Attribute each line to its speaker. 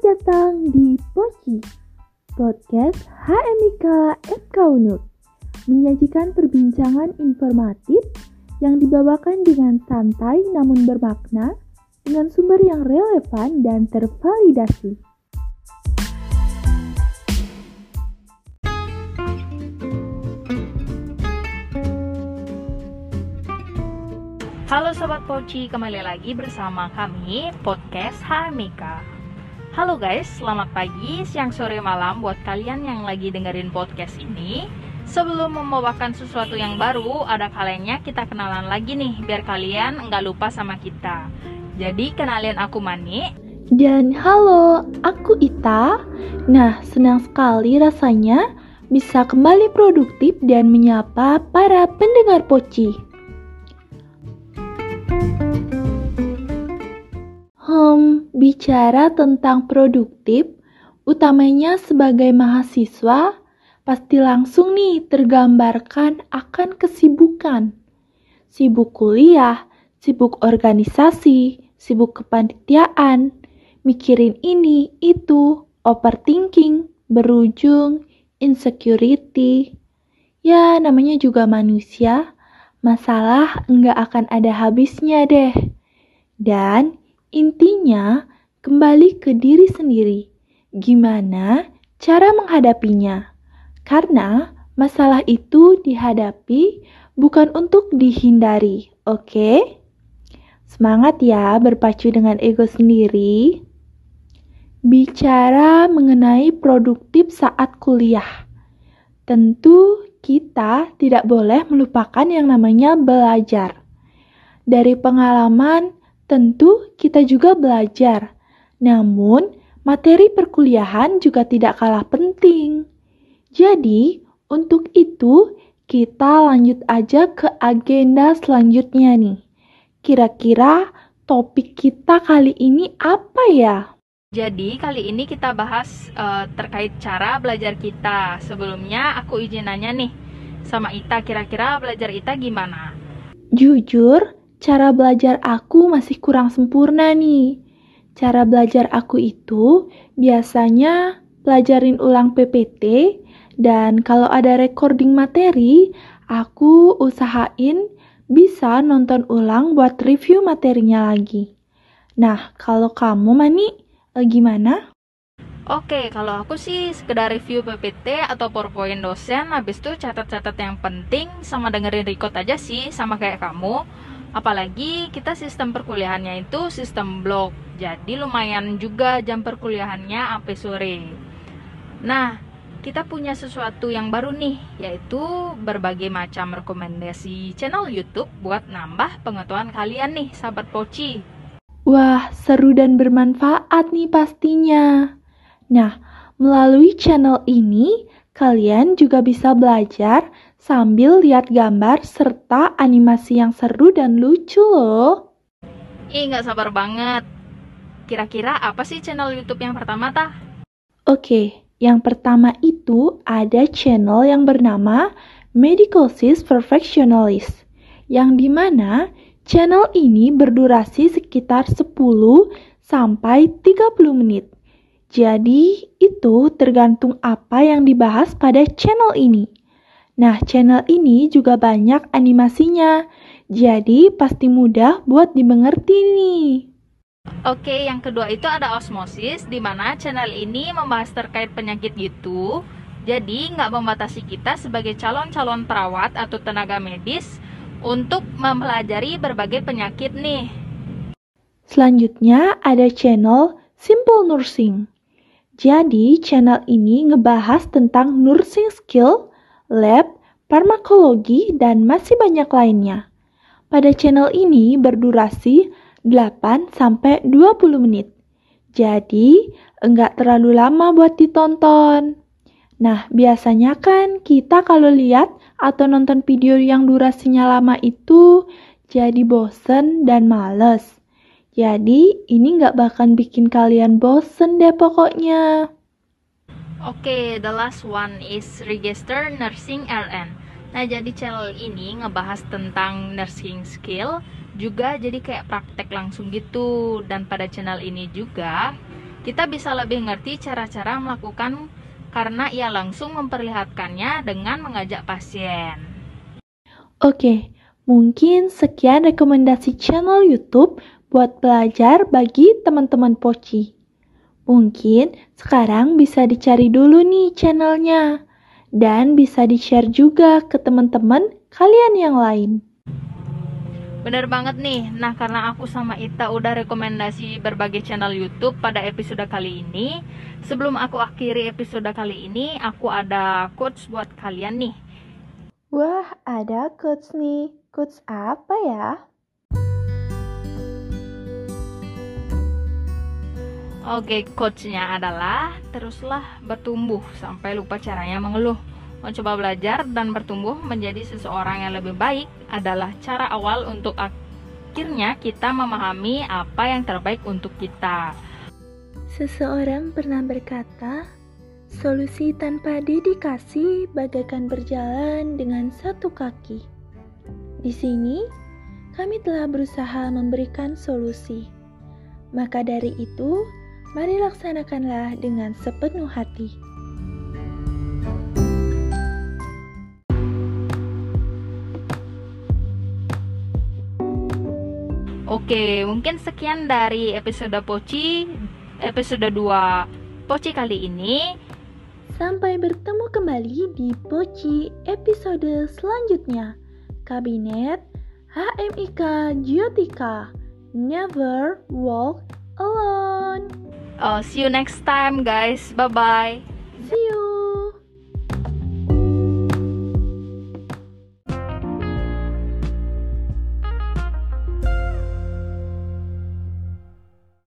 Speaker 1: Selamat datang di Poci, podcast HMIK FK Unut, menyajikan perbincangan informatif yang dibawakan dengan santai namun bermakna, dengan sumber yang relevan dan tervalidasi.
Speaker 2: Halo Sobat Poci, kembali lagi bersama kami, Podcast Hamika. Halo guys, selamat pagi, siang, sore, malam buat kalian yang lagi dengerin podcast ini. Sebelum membawakan sesuatu yang baru, ada kalanya kita kenalan lagi nih, biar kalian nggak lupa sama kita. Jadi kenalin aku Mani.
Speaker 1: Dan halo, aku Ita. Nah, senang sekali rasanya bisa kembali produktif dan menyapa para pendengar Poci. Hmm, bicara tentang produktif, utamanya sebagai mahasiswa, pasti langsung nih tergambarkan akan kesibukan. Sibuk kuliah, sibuk organisasi, sibuk kepanitiaan, mikirin ini, itu, overthinking, berujung, insecurity. Ya, namanya juga manusia, masalah enggak akan ada habisnya deh. Dan Intinya, kembali ke diri sendiri. Gimana cara menghadapinya? Karena masalah itu dihadapi bukan untuk dihindari, oke? Okay? Semangat ya berpacu dengan ego sendiri. Bicara mengenai produktif saat kuliah. Tentu kita tidak boleh melupakan yang namanya belajar. Dari pengalaman, Tentu kita juga belajar, namun materi perkuliahan juga tidak kalah penting. Jadi, untuk itu kita lanjut aja ke agenda selanjutnya nih. Kira-kira topik kita kali ini apa ya?
Speaker 2: Jadi kali ini kita bahas uh, terkait cara belajar kita. Sebelumnya aku izin nanya nih sama Ita, kira-kira belajar Ita gimana?
Speaker 1: Jujur, cara belajar aku masih kurang sempurna nih. Cara belajar aku itu biasanya pelajarin ulang PPT dan kalau ada recording materi, aku usahain bisa nonton ulang buat review materinya lagi. Nah, kalau kamu Mani, eh, gimana?
Speaker 2: Oke, kalau aku sih sekedar review PPT atau PowerPoint dosen, habis itu catat-catat yang penting sama dengerin record aja sih, sama kayak kamu. Apalagi kita sistem perkuliahannya itu sistem blok. Jadi lumayan juga jam perkuliahannya sampai sore. Nah, kita punya sesuatu yang baru nih, yaitu berbagai macam rekomendasi channel YouTube buat nambah pengetahuan kalian nih, sahabat Poci.
Speaker 1: Wah, seru dan bermanfaat nih pastinya. Nah, melalui channel ini, kalian juga bisa belajar sambil lihat gambar serta animasi yang seru dan lucu loh.
Speaker 2: Ih, nggak sabar banget. Kira-kira apa sih channel YouTube yang pertama, Tah?
Speaker 1: Oke, yang pertama itu ada channel yang bernama Medical Sis Perfectionalist, yang di mana channel ini berdurasi sekitar 10 sampai 30 menit. Jadi, itu tergantung apa yang dibahas pada channel ini. Nah, channel ini juga banyak animasinya, jadi pasti mudah buat dimengerti nih.
Speaker 2: Oke, yang kedua itu ada osmosis, di mana channel ini membahas terkait penyakit gitu. Jadi, nggak membatasi kita sebagai calon-calon perawat atau tenaga medis untuk mempelajari berbagai penyakit nih.
Speaker 1: Selanjutnya ada channel Simple Nursing. Jadi, channel ini ngebahas tentang nursing skill lab, farmakologi, dan masih banyak lainnya. Pada channel ini berdurasi 8-20 menit. Jadi, enggak terlalu lama buat ditonton. Nah, biasanya kan kita kalau lihat atau nonton video yang durasinya lama itu jadi bosen dan males. Jadi, ini nggak bakal bikin kalian bosen deh pokoknya.
Speaker 2: Oke, okay, the last one is Register Nursing RN. Nah, jadi channel ini ngebahas tentang nursing skill, juga jadi kayak praktek langsung gitu. Dan pada channel ini juga kita bisa lebih ngerti cara-cara melakukan karena ia langsung memperlihatkannya dengan mengajak pasien.
Speaker 1: Oke, mungkin sekian rekomendasi channel YouTube buat belajar bagi teman-teman Poci. Mungkin sekarang bisa dicari dulu nih channelnya dan bisa di-share juga ke teman-teman kalian yang lain.
Speaker 2: Bener banget nih, nah karena aku sama Ita udah rekomendasi berbagai channel YouTube pada episode kali ini Sebelum aku akhiri episode kali ini, aku ada quotes buat kalian nih
Speaker 1: Wah, ada quotes nih, quotes apa ya?
Speaker 2: Oke, quotesnya adalah Teruslah bertumbuh sampai lupa caranya mengeluh Mencoba belajar dan bertumbuh menjadi seseorang yang lebih baik adalah cara awal untuk akhirnya kita memahami apa yang terbaik untuk kita.
Speaker 1: Seseorang pernah berkata, solusi tanpa dedikasi bagaikan berjalan dengan satu kaki. Di sini, kami telah berusaha memberikan solusi. Maka dari itu, mari laksanakanlah dengan sepenuh hati.
Speaker 2: Oke, mungkin sekian dari episode Poci, episode 2 Poci kali ini.
Speaker 1: Sampai bertemu kembali di Poci episode selanjutnya. Kabinet HMIK Geotika. Never walk alone.
Speaker 2: Oh, see you next time guys. Bye bye.
Speaker 1: See you.